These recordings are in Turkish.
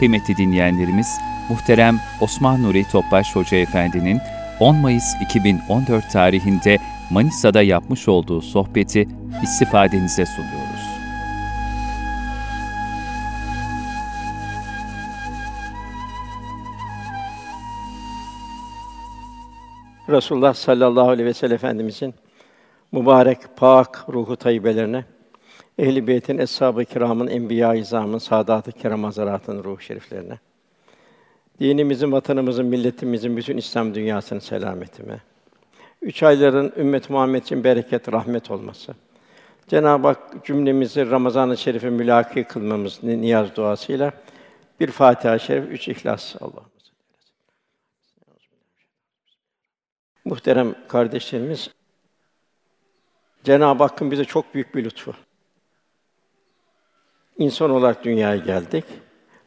Kıymetli dinleyenlerimiz, muhterem Osman Nuri Topbaş Hoca Efendi'nin 10 Mayıs 2014 tarihinde Manisa'da yapmış olduğu sohbeti istifadenize sunuyoruz. Resulullah sallallahu aleyhi ve sellem Efendimizin mübarek, pak ruhu tayyibelerine, Ehl-i Beyt'in, Eshab-ı Kiram'ın, Enbiya-i İzam'ın, Sadat-ı Kiram Hazaratı'nın ruh şeriflerine, dinimizin, vatanımızın, milletimizin, bütün İslam dünyasının selametine, üç ayların ümmet Muhammed için bereket, rahmet olması, Cenab-ı Hak cümlemizi Ramazan-ı Şerif'e mülaki kılmamız niyaz duasıyla bir Fatiha-i Şerif, üç İhlas Allah. Muhterem kardeşlerimiz, Cenab-ı Hakk'ın bize çok büyük bir lütfu. İnsan olarak dünyaya geldik.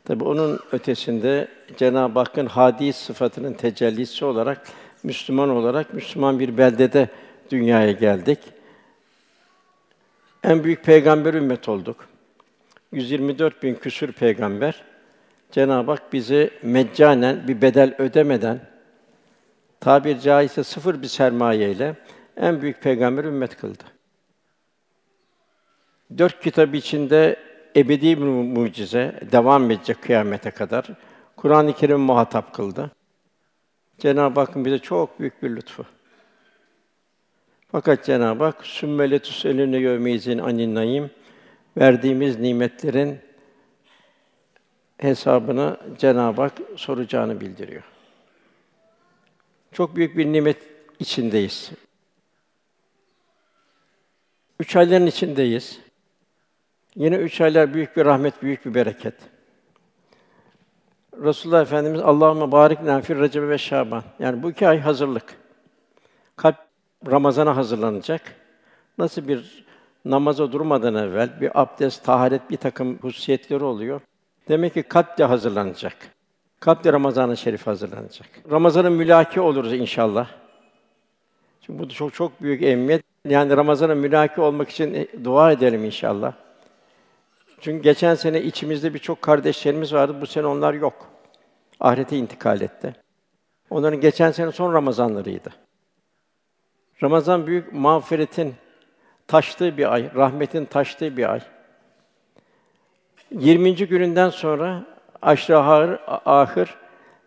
Tabi onun ötesinde Cenab-ı Hakk'ın hadi sıfatının tecellisi olarak Müslüman olarak Müslüman bir beldede dünyaya geldik. En büyük peygamber ümmet olduk. 124 bin küsür peygamber. Cenab-ı Hak bizi meccanen bir bedel ödemeden tabir caizse sıfır bir sermayeyle en büyük peygamber ümmet kıldı. Dört kitap içinde ebedi bir mucize devam edecek kıyamete kadar. Kur'an-ı Kerim muhatap kıldı. Cenab-ı Hakk'ın bize çok büyük bir lütfu. Fakat Cenab-ı Hak sümmele tuselüne yevmeyizin anin verdiğimiz nimetlerin hesabını Cenab-ı Hak soracağını bildiriyor. Çok büyük bir nimet içindeyiz. Üç ayların içindeyiz. Yine üç aylar büyük bir rahmet, büyük bir bereket. Resulullah Efendimiz Allahümme barik nafir Recep ve Şaban. Yani bu iki ay hazırlık. Kalp Ramazana hazırlanacak. Nasıl bir namaza durmadan evvel bir abdest, taharet, bir takım hususiyetleri oluyor. Demek ki kalp de hazırlanacak. Kalp de Ramazan-ı Şerif hazırlanacak. Ramazan'ın mülaki oluruz inşallah. Çünkü bu çok çok büyük emniyet. Yani Ramazan'ın mülaki olmak için e, dua edelim inşallah. Çünkü geçen sene içimizde birçok kardeşlerimiz vardı. Bu sene onlar yok. Ahirete intikal etti. Onların geçen sene son Ramazanlarıydı. Ramazan büyük mağfiretin taştığı bir ay, rahmetin taştığı bir ay. 20. gününden sonra aşrı ahir, ahir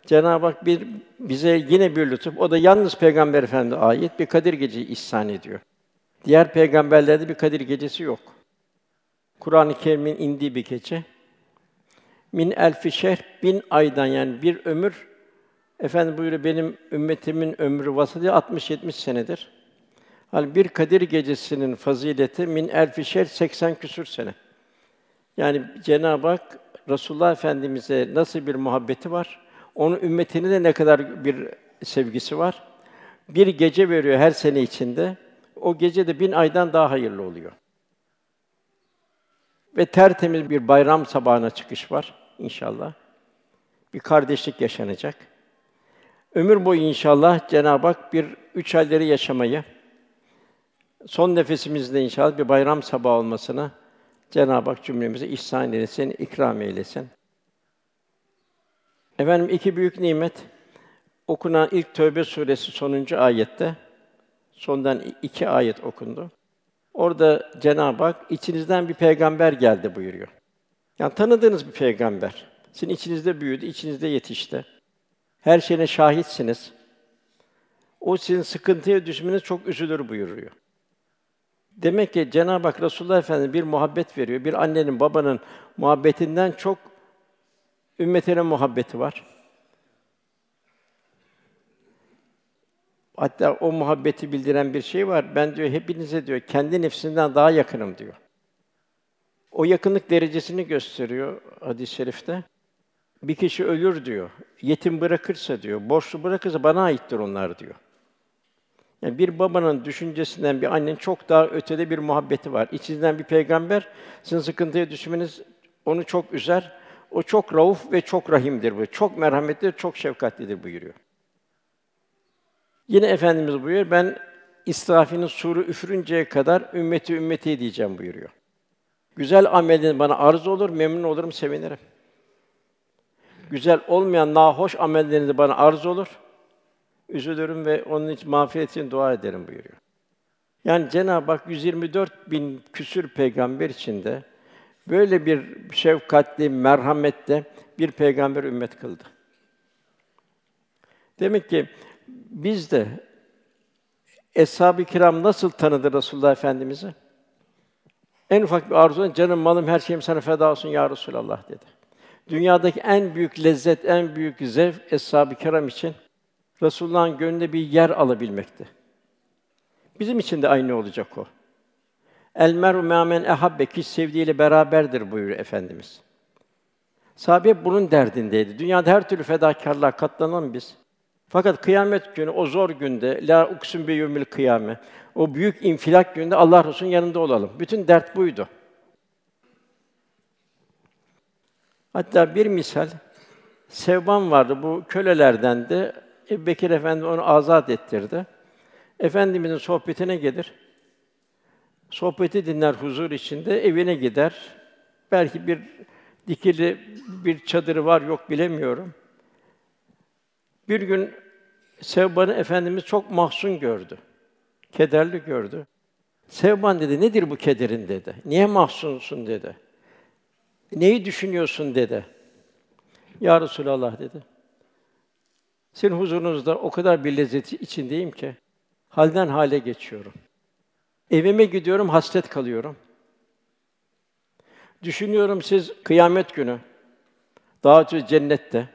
Cenab-ı Hak bir bize yine bir lütuf. O da yalnız Peygamber Efendimize ait bir Kadir Gecesi ihsan ediyor. Diğer peygamberlerde bir Kadir Gecesi yok. Kur'an-ı Kerim'in indiği bir gece. Min elfi şehr bin aydan yani bir ömür Efendim buyuruyor benim ümmetimin ömrü vasıtı 60-70 senedir. Hal bir Kadir gecesinin fazileti min elfi şehr 80 küsür sene. Yani Cenab-ı Hak Resulullah Efendimize nasıl bir muhabbeti var? Onun ümmetine de ne kadar bir sevgisi var? Bir gece veriyor her sene içinde. O gece de bin aydan daha hayırlı oluyor. Ve tertemiz bir bayram sabahına çıkış var inşallah. Bir kardeşlik yaşanacak. Ömür boyu inşallah Cenab-ı Hak bir üç ayları yaşamayı, son nefesimizde inşallah bir bayram sabahı olmasını Cenab-ı Hak cümlemize ihsan eylesin, ikram eylesin. Efendim iki büyük nimet okunan ilk Tövbe suresi sonuncu ayette sondan iki ayet okundu. Orada Cenab-ı Hak içinizden bir peygamber geldi buyuruyor. Yani tanıdığınız bir peygamber. Sizin içinizde büyüdü, içinizde yetişti. Her şeyine şahitsiniz. O sizin sıkıntıya düşmeniz çok üzülür buyuruyor. Demek ki Cenab-ı Hak Resulullah Efendimiz bir muhabbet veriyor. Bir annenin, babanın muhabbetinden çok ümmetine muhabbeti var. Hatta o muhabbeti bildiren bir şey var. Ben diyor hepinize diyor kendi nefsinden daha yakınım diyor. O yakınlık derecesini gösteriyor hadis-i şerifte. Bir kişi ölür diyor. Yetim bırakırsa diyor, borçlu bırakırsa bana aittir onlar diyor. Yani bir babanın düşüncesinden bir annenin çok daha ötede bir muhabbeti var. İçinizden bir peygamber sizin sıkıntıya düşmeniz onu çok üzer. O çok rauf ve çok rahimdir bu. Çok merhametli, çok şefkatlidir buyuruyor. Yine efendimiz buyuruyor. Ben İsrafil'in suru üfürünceye kadar ümmeti ümmeti diyeceğim buyuruyor. Güzel amelin bana arz olur, memnun olurum, sevinirim. güzel olmayan nahoş amelleriniz bana arz olur. Üzülürüm ve onun için mağfiret için dua ederim buyuruyor. Yani Cenab-ı Hak 124 bin küsür peygamber içinde böyle bir şefkatli, merhametli bir peygamber ümmet kıldı. Demek ki biz de Eshab-ı Kiram nasıl tanıdı Resulullah Efendimizi? En ufak bir arzu, canım, malım, her şeyim sana feda olsun ya Resulallah dedi. Dünyadaki en büyük lezzet, en büyük zevk Eshab-ı Kiram için Resulullah'ın gönlünde bir yer alabilmekti. Bizim için de aynı olacak o. El meru me'amen ehabbe kişi sevdiğiyle beraberdir buyuruyor efendimiz. Sahabe bunun derdindeydi. Dünyada her türlü fedakarlığa katlanan biz. Fakat kıyamet günü o zor günde la uksun bi yevmil kıyame o büyük infilak gününde Allah Resulü'nün yanında olalım. Bütün dert buydu. Hatta bir misal Sevban vardı bu kölelerden de Ebu Bekir Efendi onu azat ettirdi. Efendimizin sohbetine gelir. Sohbeti dinler huzur içinde, evine gider. Belki bir dikili bir çadırı var yok bilemiyorum. Bir gün Sevban'ı Efendimiz çok mahzun gördü. Kederli gördü. Sevban dedi, nedir bu kederin dedi. Niye mahzunsun dedi. Neyi düşünüyorsun dedi. Ya Resulallah dedi. Senin huzurunuzda o kadar bir lezzeti içindeyim ki halden hale geçiyorum. Evime gidiyorum, hasret kalıyorum. Düşünüyorum siz kıyamet günü daha önce cennette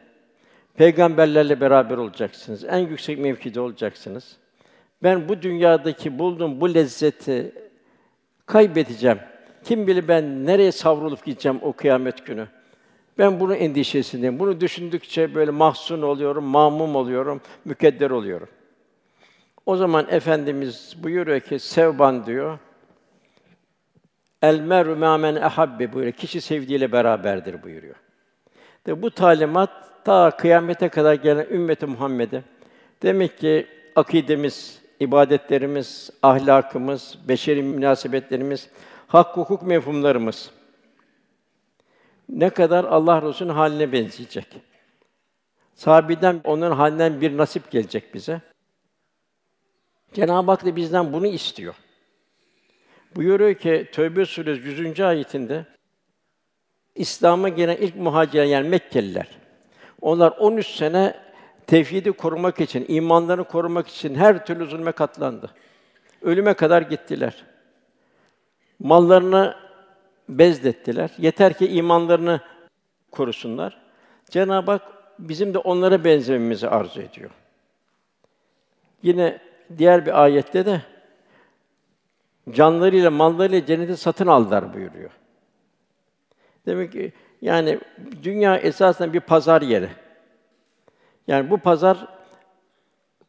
peygamberlerle beraber olacaksınız. En yüksek mevkide olacaksınız. Ben bu dünyadaki bulduğum bu lezzeti kaybedeceğim. Kim bilir ben nereye savrulup gideceğim o kıyamet günü. Ben bunun endişesindeyim. Bunu düşündükçe böyle mahzun oluyorum, mamum oluyorum, mükedder oluyorum. O zaman Efendimiz buyuruyor ki sevban diyor. El meru men ehabbe buyuruyor. Kişi sevdiğiyle beraberdir buyuruyor. De bu talimat ta kıyamete kadar gelen ümmeti Muhammed'e demek ki akidemiz, ibadetlerimiz, ahlakımız, beşeri münasebetlerimiz, hak hukuk mefhumlarımız ne kadar Allah Resulü'nün haline benzeyecek. Sahabeden onun halinden bir nasip gelecek bize. Cenab-ı Hak da bizden bunu istiyor. Buyuruyor ki Tövbe Suresi 100. ayetinde İslam'a gelen ilk muhacirler yani Mekkeliler. Onlar 13 sene tevhidi korumak için, imanlarını korumak için her türlü zulme katlandı. Ölüme kadar gittiler. Mallarını bezdettiler. Yeter ki imanlarını korusunlar. Cenab-ı Hak bizim de onlara benzememizi arzu ediyor. Yine diğer bir ayette de canlarıyla, mallarıyla cenneti satın aldılar buyuruyor. Demek ki yani dünya esasında bir pazar yeri. Yani bu pazar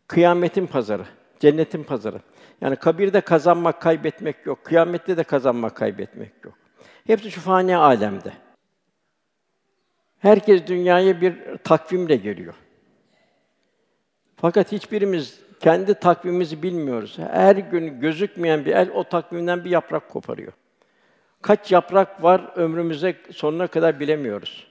kıyametin pazarı, cennetin pazarı. Yani kabirde kazanmak, kaybetmek yok. Kıyamette de kazanmak, kaybetmek yok. Hepsi şu fani alemde. Herkes dünyaya bir takvimle geliyor. Fakat hiçbirimiz kendi takvimimizi bilmiyoruz. Her gün gözükmeyen bir el o takvimden bir yaprak koparıyor. Kaç yaprak var ömrümüze sonuna kadar bilemiyoruz.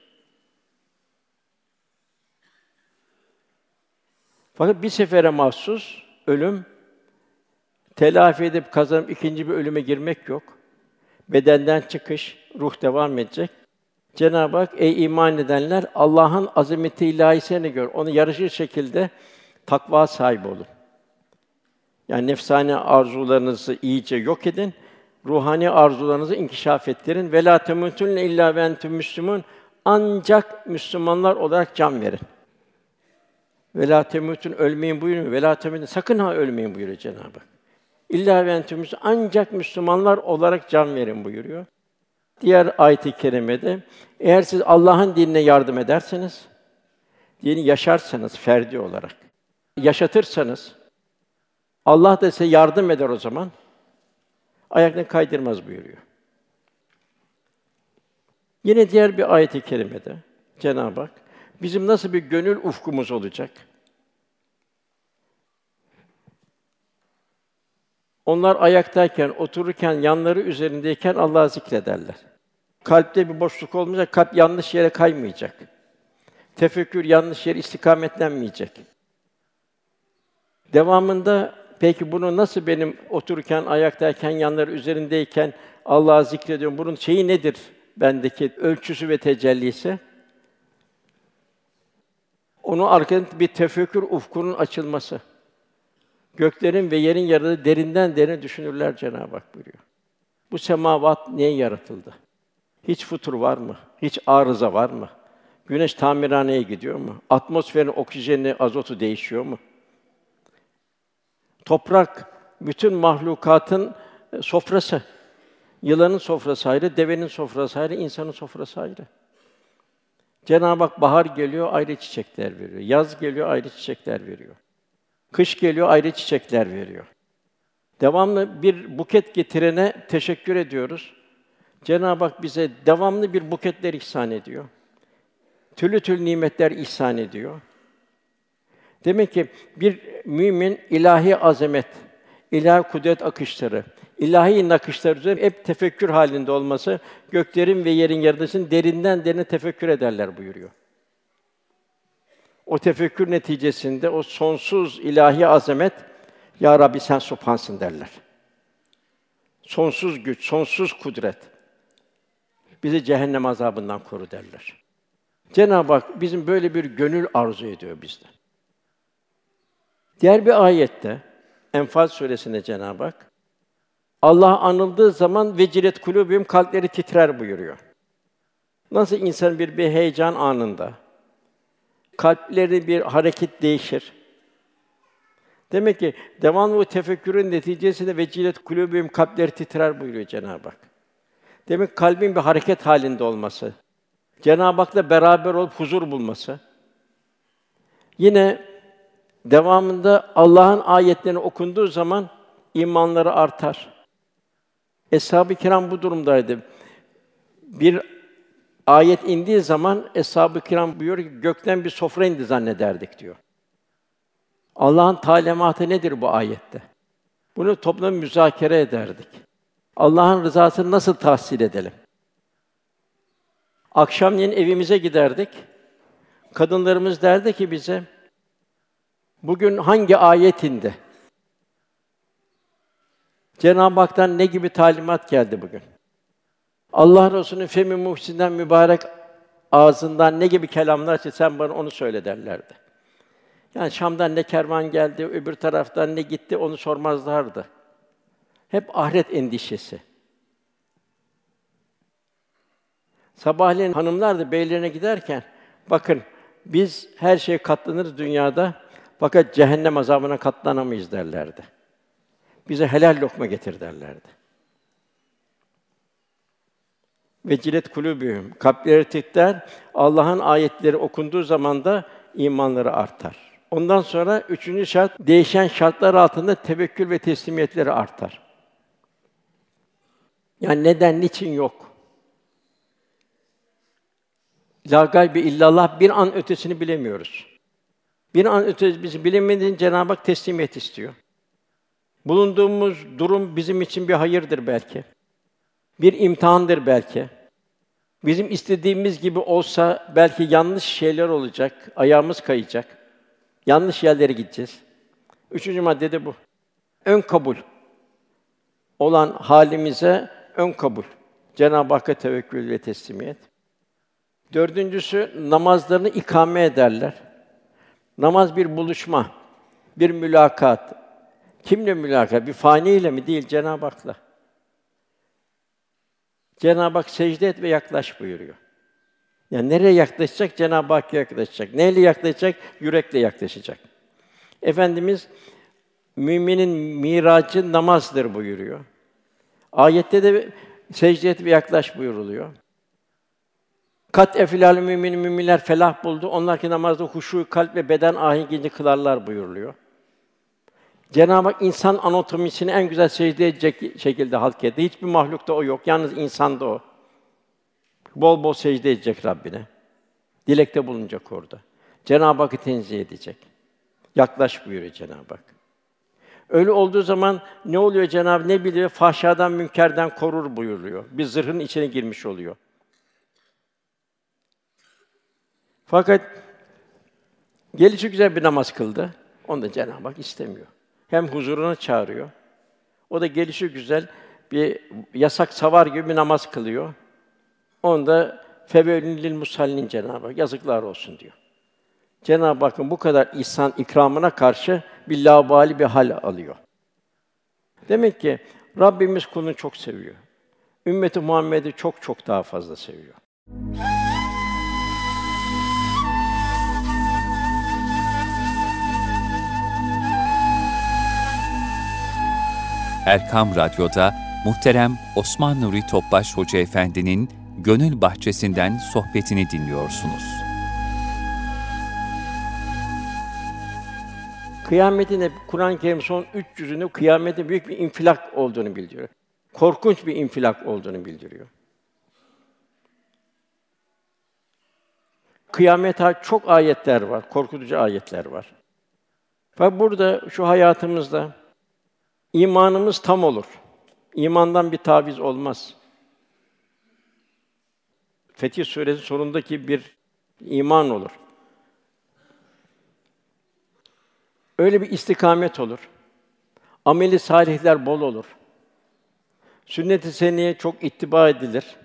Fakat bir sefere mahsus ölüm telafi edip kazanıp ikinci bir ölüme girmek yok. Bedenden çıkış, ruh devam edecek. Cenab-ı Hak ey iman edenler Allah'ın azameti ilahisini gör. Onu yarışır şekilde takva sahibi olun. Yani nefsani arzularınızı iyice yok edin. Ruhani arzularınızı inkişaf ettirin. Ve la temutunne illa ve entüm müslümun. Ancak Müslümanlar olarak can verin. Ve la temutun ölmeyin buyuruyor. Ve la temutun sakın ha ölmeyin buyuruyor Cenab-ı Hak. İlla ve entüm ancak Müslümanlar olarak can verin buyuruyor. Diğer ayet-i kerimede eğer siz Allah'ın dinine yardım ederseniz, dini yaşarsanız ferdi olarak, yaşatırsanız Allah da size yardım eder o zaman. Ayaklarını kaydırmaz buyuruyor. Yine diğer bir ayet-i kerimede Cenab-ı Hak bizim nasıl bir gönül ufkumuz olacak? Onlar ayaktayken, otururken, yanları üzerindeyken Allah'ı zikrederler. Kalpte bir boşluk olmayacak, kalp yanlış yere kaymayacak. Tefekkür yanlış yer istikametlenmeyecek. Devamında peki bunu nasıl benim otururken, ayaktayken, yanları üzerindeyken Allah'ı zikrediyorum. Bunun şeyi nedir bendeki ölçüsü ve tecellisi? Onu arkasında bir tefekkür ufkunun açılması. Göklerin ve yerin yaradığı derinden derine düşünürler Cenab-ı Hak buyuruyor. Bu semavat niye yaratıldı? Hiç futur var mı? Hiç arıza var mı? Güneş tamirhaneye gidiyor mu? Atmosferin oksijeni, azotu değişiyor mu? Toprak bütün mahlukatın e, sofrası. Yılanın sofrası ayrı, devenin sofrası ayrı, insanın sofrası ayrı. Cenab-ı Hak bahar geliyor, ayrı çiçekler veriyor. Yaz geliyor, ayrı çiçekler veriyor. Kış geliyor, ayrı çiçekler veriyor. Devamlı bir buket getirene teşekkür ediyoruz. Cenab-ı Hak bize devamlı bir buketler ihsan ediyor. Türlü türlü nimetler ihsan ediyor. Demek ki bir mümin ilahi azamet, ilahi kudret akışları, ilahi nakışlar üzerine hep tefekkür halinde olması, göklerin ve yerin yaratılışını derinden derine tefekkür ederler buyuruyor. O tefekkür neticesinde o sonsuz ilahi azamet, Ya Rabbi sen subhansın derler. Sonsuz güç, sonsuz kudret. Bizi cehennem azabından koru derler. Cenab-ı Hak bizim böyle bir gönül arzu ediyor bizden. Diğer bir ayette Enfal suresinde Cenab-ı Hak Allah anıldığı zaman vecilet kulubüm kalpleri titrer buyuruyor. Nasıl insan bir bir heyecan anında kalpleri bir hareket değişir. Demek ki devamlı bu tefekkürün neticesinde vecilet kulubüm kalpleri titrer buyuruyor Cenab-ı Hak. Demek kalbin bir hareket halinde olması, Cenab-ı Hak'la beraber olup huzur bulması. Yine devamında Allah'ın ayetlerini okunduğu zaman imanları artar. Eshab-ı kiram bu durumdaydı. Bir ayet indiği zaman eshab-ı kiram buyuruyor ki gökten bir sofra indi zannederdik diyor. Allah'ın talimatı nedir bu ayette? Bunu toplam müzakere ederdik. Allah'ın rızasını nasıl tahsil edelim? Akşamleyin evimize giderdik. Kadınlarımız derdi ki bize, bugün hangi ayet indi? Cenab-ı Hak'tan ne gibi talimat geldi bugün? Allah Resulü'nün femi muhsinden mübarek ağzından ne gibi kelamlar çıktı sen bana onu söyle derlerdi. Yani Şam'dan ne kervan geldi, öbür taraftan ne gitti onu sormazlardı. Hep ahiret endişesi. Sabahleyin hanımlar da beylerine giderken bakın biz her şeye katlanırız dünyada fakat cehennem azabına katlanamayız derlerdi. Bize helal lokma getir derlerdi. Ve cilet kulübühüm, kalpleri titrer, Allah'ın ayetleri okunduğu zaman da imanları artar. Ondan sonra üçüncü şart, değişen şartlar altında tevekkül ve teslimiyetleri artar. Yani neden, niçin yok? La gaybe illallah bir an ötesini bilemiyoruz. Bir an ötesini bilemediğin Cenab-ı Hak teslimiyet istiyor. Bulunduğumuz durum bizim için bir hayırdır belki. Bir imtihandır belki. Bizim istediğimiz gibi olsa belki yanlış şeyler olacak, ayağımız kayacak. Yanlış yerlere gideceğiz. Üçüncü madde de bu. Ön kabul olan halimize ön kabul. Cenab-ı Hakk'a tevekkül ve teslimiyet. Dördüncüsü namazlarını ikame ederler. Namaz bir buluşma, bir mülakat. Kimle mülakat? Bir fani ile mi? Değil, Cenab-ı Hak'la. Cenab-ı Hak secde et ve yaklaş buyuruyor. Yani nereye yaklaşacak? Cenab-ı Hakk'a yaklaşacak. Neyle yaklaşacak? Yürekle yaklaşacak. Efendimiz müminin miracı namazdır buyuruyor. Ayette de secde et ve yaklaş buyuruluyor. Kat efilal mümin müminler felah buldu. Onlar ki namazda huşu, kalp ve beden ahenkini kılarlar buyuruluyor. Cenab-ı Hak insan anatomisini en güzel secde edecek şekilde halk etti. Hiçbir mahlukta o yok. Yalnız insanda o. Bol bol secde edecek Rabbine. Dilekte bulunacak orada. Cenab-ı Hak'ı tenzih edecek. Yaklaş buyuruyor Cenab-ı Hak. Öyle olduğu zaman ne oluyor Cenab-ı Ne biliyor? Fahşadan, münkerden korur buyuruyor. Bir zırhın içine girmiş oluyor. Fakat Gelişi güzel bir namaz kıldı. Onu da Cenab-ı Hak istemiyor. Hem huzuruna çağırıyor. O da gelişi güzel bir yasak savar gibi bir namaz kılıyor. Onda fevvelin lil musallin Cenab-ı Hak yazıklar olsun diyor. Cenab-ı Hakk'ın bu kadar ihsan ikramına karşı bir labali bir hal alıyor. Demek ki Rabbimiz kulunu çok seviyor. Ümmeti Muhammed'i çok çok daha fazla seviyor. Erkam Radyo'da muhterem Osman Nuri Topbaş Hoca Efendi'nin Gönül Bahçesinden sohbetini dinliyorsunuz. Kıyametin Kur'an-ı Kerim son 300'ünü kıyametin büyük bir infilak olduğunu bildiriyor. Korkunç bir infilak olduğunu bildiriyor. Kıyamete çok ayetler var, korkutucu ayetler var. Fakat burada şu hayatımızda imanımız tam olur. İmandan bir taviz olmaz. Fetih Suresi sonundaki bir iman olur. Öyle bir istikamet olur. Ameli salihler bol olur. Sünnet-i seniyye çok ittiba edilir.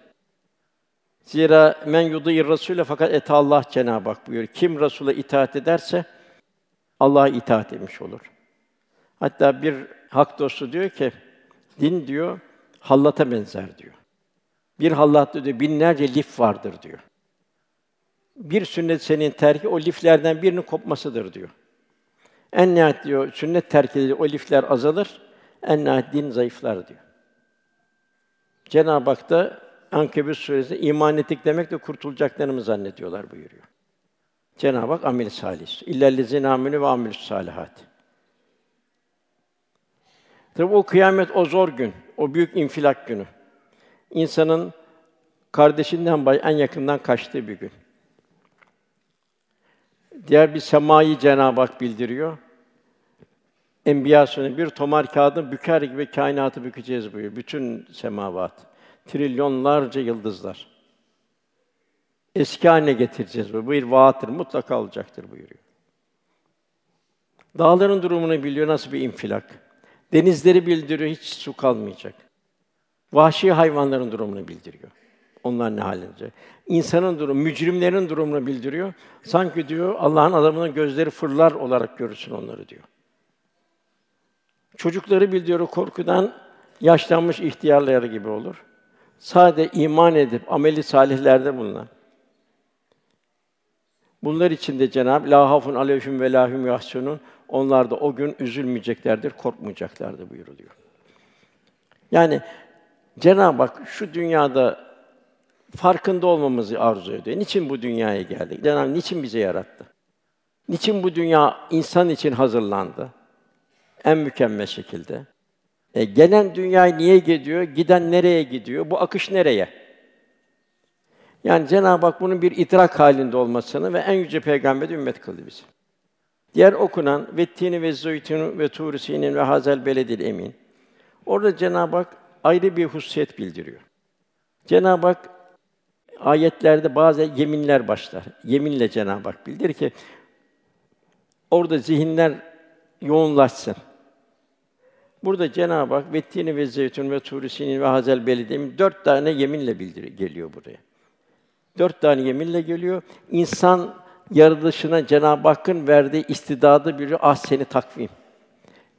Zira men yudîr Rasûle fakat et Allah Cenab-ı Hak buyuruyor. Kim Rasûl'a itaat ederse Allah'a itaat etmiş olur. Hatta bir hak dostu diyor ki din diyor hallata benzer diyor. Bir hallatta diyor binlerce lif vardır diyor. Bir sünnet senin terki o liflerden birinin kopmasıdır diyor. En nihayet diyor sünnet terk edilir, o lifler azalır. En nihayet din zayıflar diyor. Cenab-ı Hak da Ankebut suresinde iman ettik demek de kurtulacaklarını zannediyorlar buyuruyor. Cenab-ı Hak amel salih. İllellezine amenu ve amilus salihat. Tabi o kıyamet o zor gün, o büyük infilak günü. İnsanın kardeşinden bay en yakından kaçtığı bir gün. Diğer bir semayı Cenab-ı Hak bildiriyor. Enbiya bir tomar kağıdın büker gibi kainatı bükeceğiz buyuruyor. Bütün semavat, trilyonlarca yıldızlar. Eski haline getireceğiz bu. Bu bir vaattir, mutlaka olacaktır buyuruyor. Dağların durumunu biliyor, nasıl bir infilak. Denizleri bildiriyor, hiç su kalmayacak. Vahşi hayvanların durumunu bildiriyor. Onlar ne halinde? İnsanın durumu, mücrimlerin durumunu bildiriyor. Sanki diyor Allah'ın adamının gözleri fırlar olarak görürsün onları diyor. Çocukları bildiriyor korkudan yaşlanmış ihtiyarlar gibi olur. Sade iman edip ameli salihlerde bulunan. Bunlar için de Cenab-ı La hafun ve lahum yahsunun onlar da o gün üzülmeyeceklerdir, korkmayacaklardır buyuruluyor. Yani Cenab-ı Hak şu dünyada farkında olmamızı arzu ediyor. Niçin bu dünyaya geldik? Cenab-ı Hak niçin bizi yarattı? Niçin bu dünya insan için hazırlandı? En mükemmel şekilde. E, gelen dünyaya niye gidiyor? Giden nereye gidiyor? Bu akış nereye? Yani Cenab-ı Hak bunun bir idrak halinde olmasını ve en yüce peygamber ümmet kıldı bizi. Diğer okunan ve tini ve zeytunu ve tur sinin ve hazel beledil emin. Orada Cenab-ı Hak ayrı bir hususiyet bildiriyor. Cenab-ı Hak ayetlerde bazı yeminler başlar. Yeminle Cenab-ı Hak bildirir ki orada zihinler yoğunlaşsın. Burada Cenab-ı Hak vettini ve zeytun ve turisinin ve hazel belediyemin dört tane yeminle bildiriyor geliyor buraya. Dört tane yeminle geliyor. İnsan yaratılışına Cenab-ı Hakk'ın verdiği istidadı bir ah seni takvim.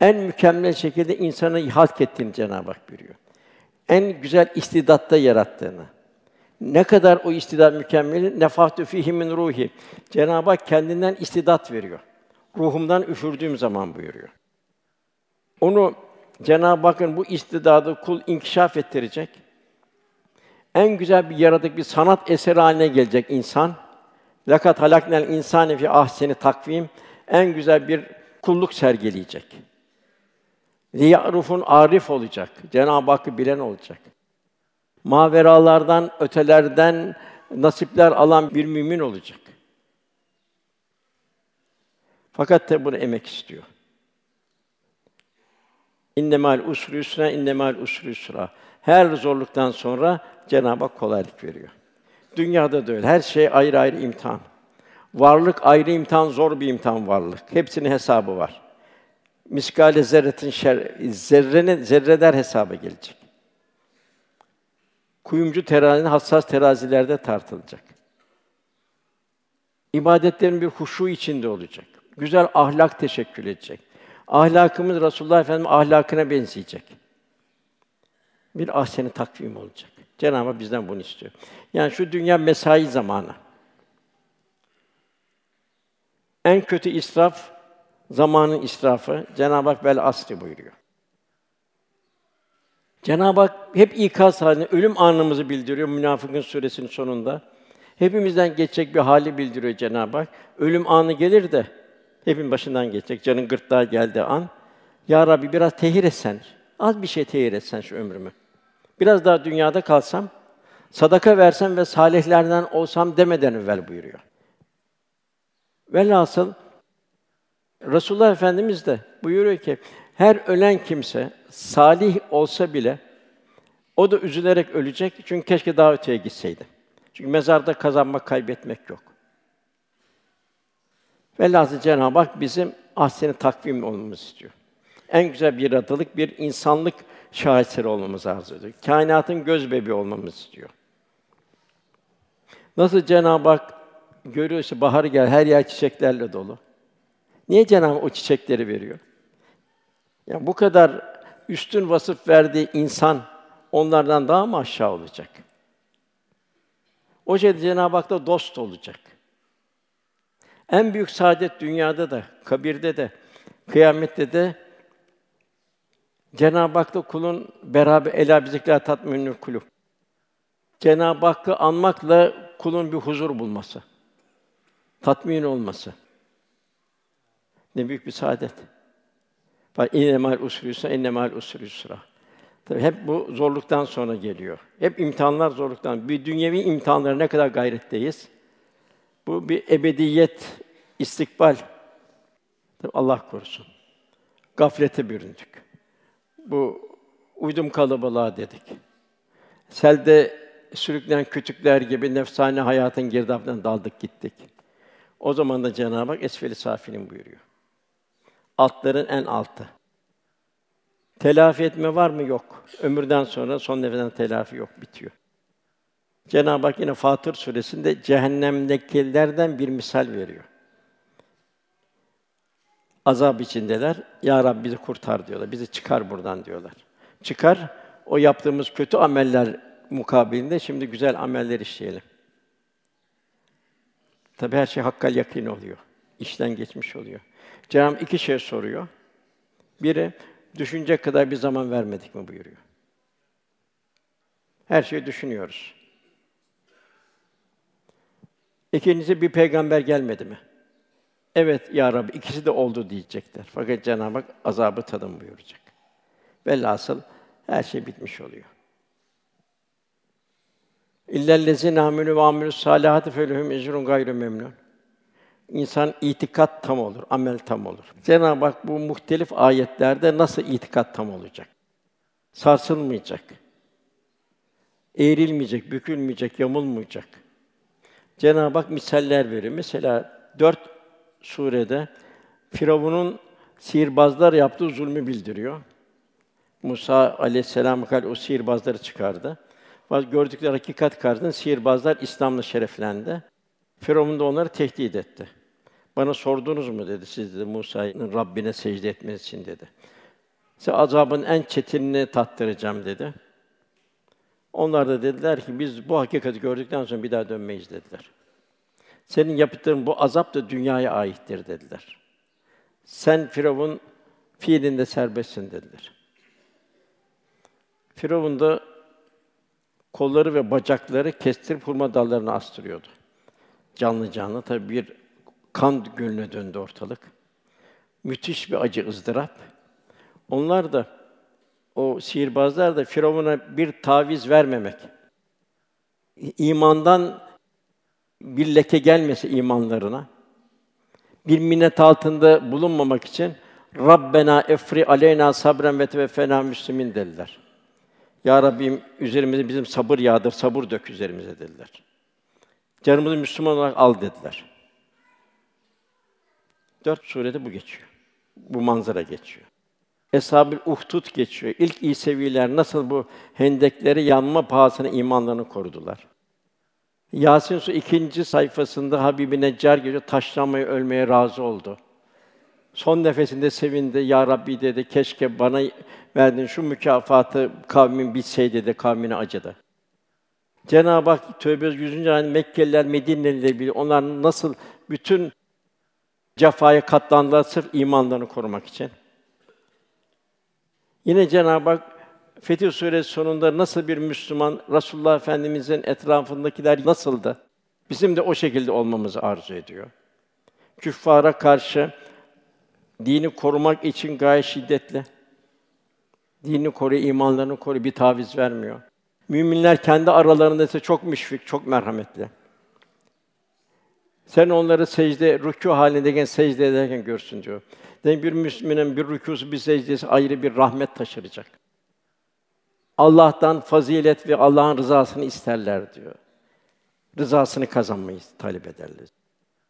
En mükemmel şekilde insanı halk ettiğini Cenab-ı Hak buyuruyor. En güzel istidatta yarattığını. Ne kadar o istidat mükemmel, nefahtü fihi min ruhi. Cenab-ı Hak kendinden istidat veriyor. Ruhumdan üfürdüğüm zaman buyuruyor. Onu Cenab-ı Hakk'ın bu istidadı kul inkişaf ettirecek. En güzel bir yaratık, bir sanat eseri haline gelecek insan. Lakat halaknel insane fi ahseni takvim en güzel bir kulluk sergileyecek. Liya'rufun arif olacak. Cenab-ı Hakk'ı bilen olacak. Maveralardan, ötelerden nasipler alan bir mümin olacak. Fakat de bunu emek istiyor. İnnemal usri yusra, innemal usri yusra. Her zorluktan sonra Cenab-ı Hak kolaylık veriyor. Dünyada da öyle. Her şey ayrı ayrı imtihan. Varlık ayrı imtihan, zor bir imtihan varlık. Hepsinin hesabı var. Miskale zerretin şer, zerrenin zerreder hesaba gelecek. Kuyumcu terazinin hassas terazilerde tartılacak. İbadetlerin bir huşu içinde olacak. Güzel ahlak teşekkül edecek. Ahlakımız Resulullah Efendimiz ahlakına benzeyecek. Bir ahseni takvim olacak. Cenab-ı Hak bizden bunu istiyor. Yani şu dünya mesai zamanı. En kötü israf zamanın israfı. Cenab-ı Hak bel asri buyuruyor. Cenab-ı Hak hep ikaz halinde ölüm anımızı bildiriyor Münafıkın suresinin sonunda. Hepimizden geçecek bir hali bildiriyor Cenab-ı Hak. Ölüm anı gelir de hepin başından geçecek. Canın gırtlağa geldiği an. Ya Rabbi biraz tehir etsen, az bir şey tehir etsen şu ömrümü. Biraz daha dünyada kalsam, sadaka versem ve salihlerden olsam demeden evvel buyuruyor. Velhasıl Resulullah Efendimiz de buyuruyor ki her ölen kimse salih olsa bile o da üzülerek ölecek çünkü keşke daha öteye gitseydi. Çünkü mezarda kazanmak, kaybetmek yok. Velhâsıl Cenab-ı Hak bizim ahseni takvim olmamızı istiyor. En güzel bir yaratılık, bir insanlık şaheseri olmamızı arzu ediyor. Kainatın göz bebeği olmamızı istiyor. Nasıl Cenab-ı Hak görüyorsa bahar gel, her yer çiçeklerle dolu. Niye Cenab-ı Hak o çiçekleri veriyor? Yani bu kadar üstün vasıf verdiği insan onlardan daha mı aşağı olacak? O şey Cenab-ı Hak'ta dost olacak. En büyük saadet dünyada da, kabirde de, kıyamette de Cenab-ı Hak'ta kulun beraber ela bizikler tatminül kulub. Cenab-ı Hakk'ı anmakla kulun bir huzur bulması, tatmin olması. Ne büyük bir saadet. Bak innemal usri yusra, innemal usri yusra. Tabii hep bu zorluktan sonra geliyor. Hep imtihanlar zorluktan. Bir dünyevi imtihanlara ne kadar gayretteyiz. Bu bir ebediyet, istikbal. Tabii Allah korusun. Gaflete büründük. Bu uydum kalabalığa dedik. Selde sürükleyen kütükler gibi nefsane hayatın girdabından daldık gittik. O zaman da Cenab-ı Hak esfeli safilin buyuruyor. Altların en altı. Telafi etme var mı? Yok. Ömürden sonra son nefesten telafi yok, bitiyor. Cenab-ı Hak yine Fatır suresinde cehennemdekilerden bir misal veriyor. Azap içindeler. Ya Rabbi bizi kurtar diyorlar. Bizi çıkar buradan diyorlar. Çıkar. O yaptığımız kötü ameller mukabilinde şimdi güzel ameller işleyelim. Tabi her şey hakkal yakin oluyor. İşten geçmiş oluyor. Cenab-ı iki şey soruyor. Biri düşünecek kadar bir zaman vermedik mi buyuruyor. Her şeyi düşünüyoruz. İkincisi bir peygamber gelmedi mi? Evet ya Rabbi ikisi de oldu diyecekler. Fakat Cenab-ı Hak azabı tadın buyuracak. Velhasıl her şey bitmiş oluyor. İllellezîne âmenû ve amilus sâlihâti felehum ecrun gayru memnun. İnsan itikat tam olur, amel tam olur. Cenab-ı Hak bu muhtelif ayetlerde nasıl itikat tam olacak? Sarsılmayacak. Eğrilmeyecek, bükülmeyecek, yamulmayacak. Cenab-ı Hak misaller veriyor. Mesela dört surede Firavun'un sihirbazlar yaptığı zulmü bildiriyor. Musa aleyhisselam kal o sihirbazları çıkardı. Gördükleri hakikat karşısında sihirbazlar İslam'la şereflendi. Firavun da onları tehdit etti. Bana sordunuz mu dedi siz dedi Musa'nın Rabbine secde etmesi için dedi. Size azabın en çetinini tattıracağım dedi. Onlar da dediler ki biz bu hakikati gördükten sonra bir daha dönmeyiz dediler. Senin yaptığın bu azap da dünyaya aittir dediler. Sen Firavun fiilinde serbestsin dediler. Firavun da kolları ve bacakları kestirip hurma dallarına astırıyordu. Canlı canlı tabi bir kan gölüne döndü ortalık. Müthiş bir acı ızdırap. Onlar da o sihirbazlar da Firavun'a bir taviz vermemek. İmandan bir leke gelmesi imanlarına. Bir minnet altında bulunmamak için Rabbena efri aleyna sabren ve teveffena müslimin dediler. Ya Rabbim üzerimize bizim sabır yağdır, sabır dök üzerimize dediler. Canımızı Müslüman olarak al dediler. Dört surede bu geçiyor. Bu manzara geçiyor. Eshab-ı Uhdud geçiyor. İlk İseviler nasıl bu hendekleri yanma pahasına imanlarını korudular. Yasin Su ikinci sayfasında Habibi Neccar geliyor, taşlanmaya, ölmeye razı oldu. Son nefesinde sevindi, Ya Rabbi dedi, keşke bana verdiğin şu mükafatı kavmin bilseydi de kavmine acıdı. Cenab-ı Hak Tövbe 100. ayet Mekkeliler, Medineliler bile onlar nasıl bütün cefaya katlandılar sırf imanlarını korumak için. Yine Cenab-ı Hak Fetih Suresi sonunda nasıl bir Müslüman Resulullah Efendimizin etrafındakiler nasıldı? Bizim de o şekilde olmamızı arzu ediyor. Küffara karşı dini korumak için gayet şiddetli. Dini koruyor, imanlarını koruyor, bir taviz vermiyor. Müminler kendi aralarında ise çok müşfik, çok merhametli. Sen onları secde, rükû halindeyken, secde ederken görsün diyor. Demek bir Müslümanın bir rükûsu, bir secdesi ayrı bir rahmet taşıracak. Allah'tan fazilet ve Allah'ın rızasını isterler diyor. Rızasını kazanmayı talep ederler.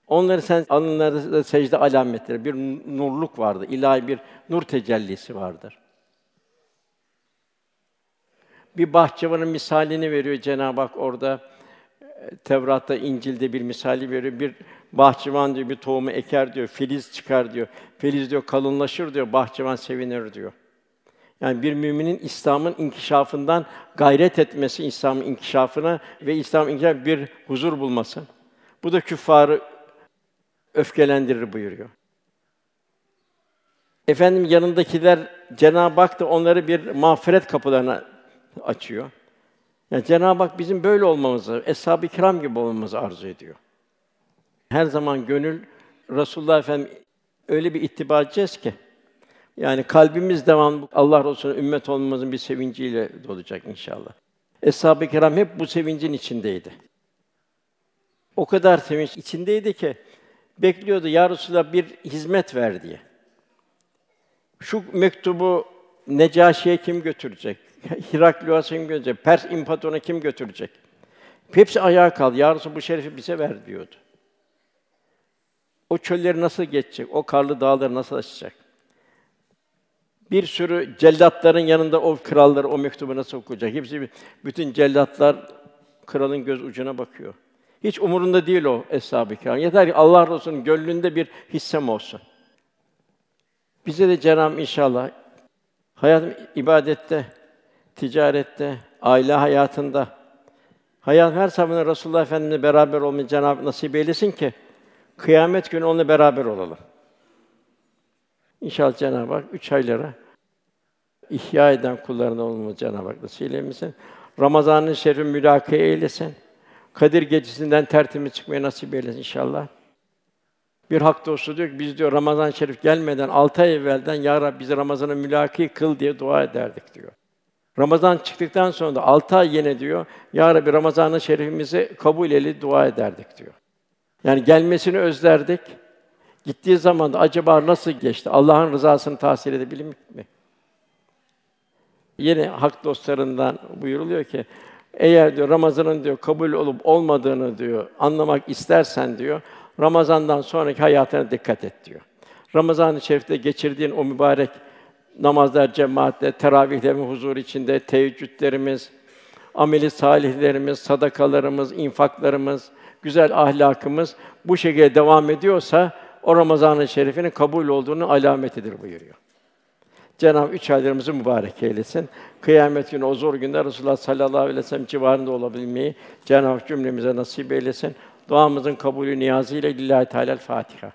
Onları sen alınlarda secde alametleri, bir nurluk vardı, ilahi bir nur tecellisi vardır. Bir bahçıvanın misalini veriyor Cenab-ı Hak orada. Tevrat'ta, İncil'de bir misali veriyor. Bir bahçıvan diyor bir tohumu eker diyor, filiz çıkar diyor. Filiz diyor kalınlaşır diyor, bahçıvan sevinir diyor. Yani bir müminin İslam'ın inkişafından gayret etmesi, İslam'ın inkişafına ve İslam inkişaf bir huzur bulması. Bu da küffarı öfkelendirir buyuruyor. Efendim yanındakiler Cenab-ı Hak da onları bir mağfiret kapılarına açıyor. Yani Cenab-ı Hak bizim böyle olmamızı, eshab-ı kiram gibi olmamızı arzu ediyor. Her zaman gönül Resulullah Efendim öyle bir ittiba edeceğiz ki yani kalbimiz devam Allah Resulü'nün ümmet olmamızın bir sevinciyle dolacak inşallah. Eshab-ı kiram hep bu sevincin içindeydi. O kadar sevinç içindeydi ki bekliyordu ya Resulallah bir hizmet ver diye. Şu mektubu Necaşi'ye kim götürecek? Hiraklios'a kim götürecek? Pers imparatoruna kim götürecek? Hepsi ayağa kaldı. Ya Resulallah bu şerefi bize ver diyordu. O çölleri nasıl geçecek? O karlı dağları nasıl aşacak? Bir sürü cellatların yanında o krallar o mektubu nasıl okuyacak? Hepsi bütün cellatlar kralın göz ucuna bakıyor. Hiç umurunda değil o eshab-ı kiram. Yeter ki Allah Resulü'nün gönlünde bir hissem olsun. Bize de Cenab-ı inşallah hayatım ibadette, ticarette, aile hayatında hayat her zaman Resulullah Efendimizle beraber olmayı Cenab-ı nasip eylesin ki kıyamet günü onunla beraber olalım. İnşallah Cenab-ı Hak üç aylara ihya eden kullarından olmamızı Cenab-ı Hak nasip eylesin. Ramazan'ın şerri mülaka eylesin. Kadir gecesinden tertemiz çıkmayı nasip eylesin inşallah. Bir hak dostu diyor ki biz diyor Ramazan Şerif gelmeden altı ay evvelden ya Rabbi bizi Ramazan'a mülaki kıl diye dua ederdik diyor. Ramazan çıktıktan sonra da altı ay yine diyor ya Rabbi Ramazan-ı Şerifimizi kabul eyle dua ederdik diyor. Yani gelmesini özlerdik. Gittiği zaman da acaba nasıl geçti? Allah'ın rızasını tahsil edebilmek mi? Yine hak dostlarından buyuruluyor ki eğer diyor Ramazan'ın diyor kabul olup olmadığını diyor anlamak istersen diyor Ramazan'dan sonraki hayatına dikkat et diyor. Ramazan-ı Şerif'te geçirdiğin o mübarek namazlar cemaatle, teravihlerimiz huzur içinde, teheccüdlerimiz, ameli salihlerimiz, sadakalarımız, infaklarımız, güzel ahlakımız bu şekilde devam ediyorsa o Ramazan-ı Şerif'in kabul olduğunu alametidir buyuruyor. Cenab-ı üç aylarımızı mübarek eylesin. Kıyamet günü o zor günde Resulullah sallallahu aleyhi ve sellem civarında olabilmeyi Cenab-ı cümlemize nasip eylesin. Duamızın kabulü niyazıyla lillahi teala Fatiha.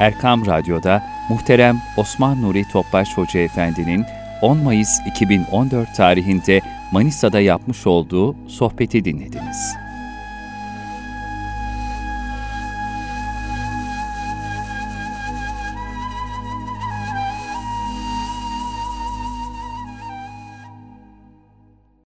Erkam Radyo'da muhterem Osman Nuri Topbaş Hoca Efendi'nin 10 Mayıs 2014 tarihinde Manisa'da yapmış olduğu sohbeti dinlediniz.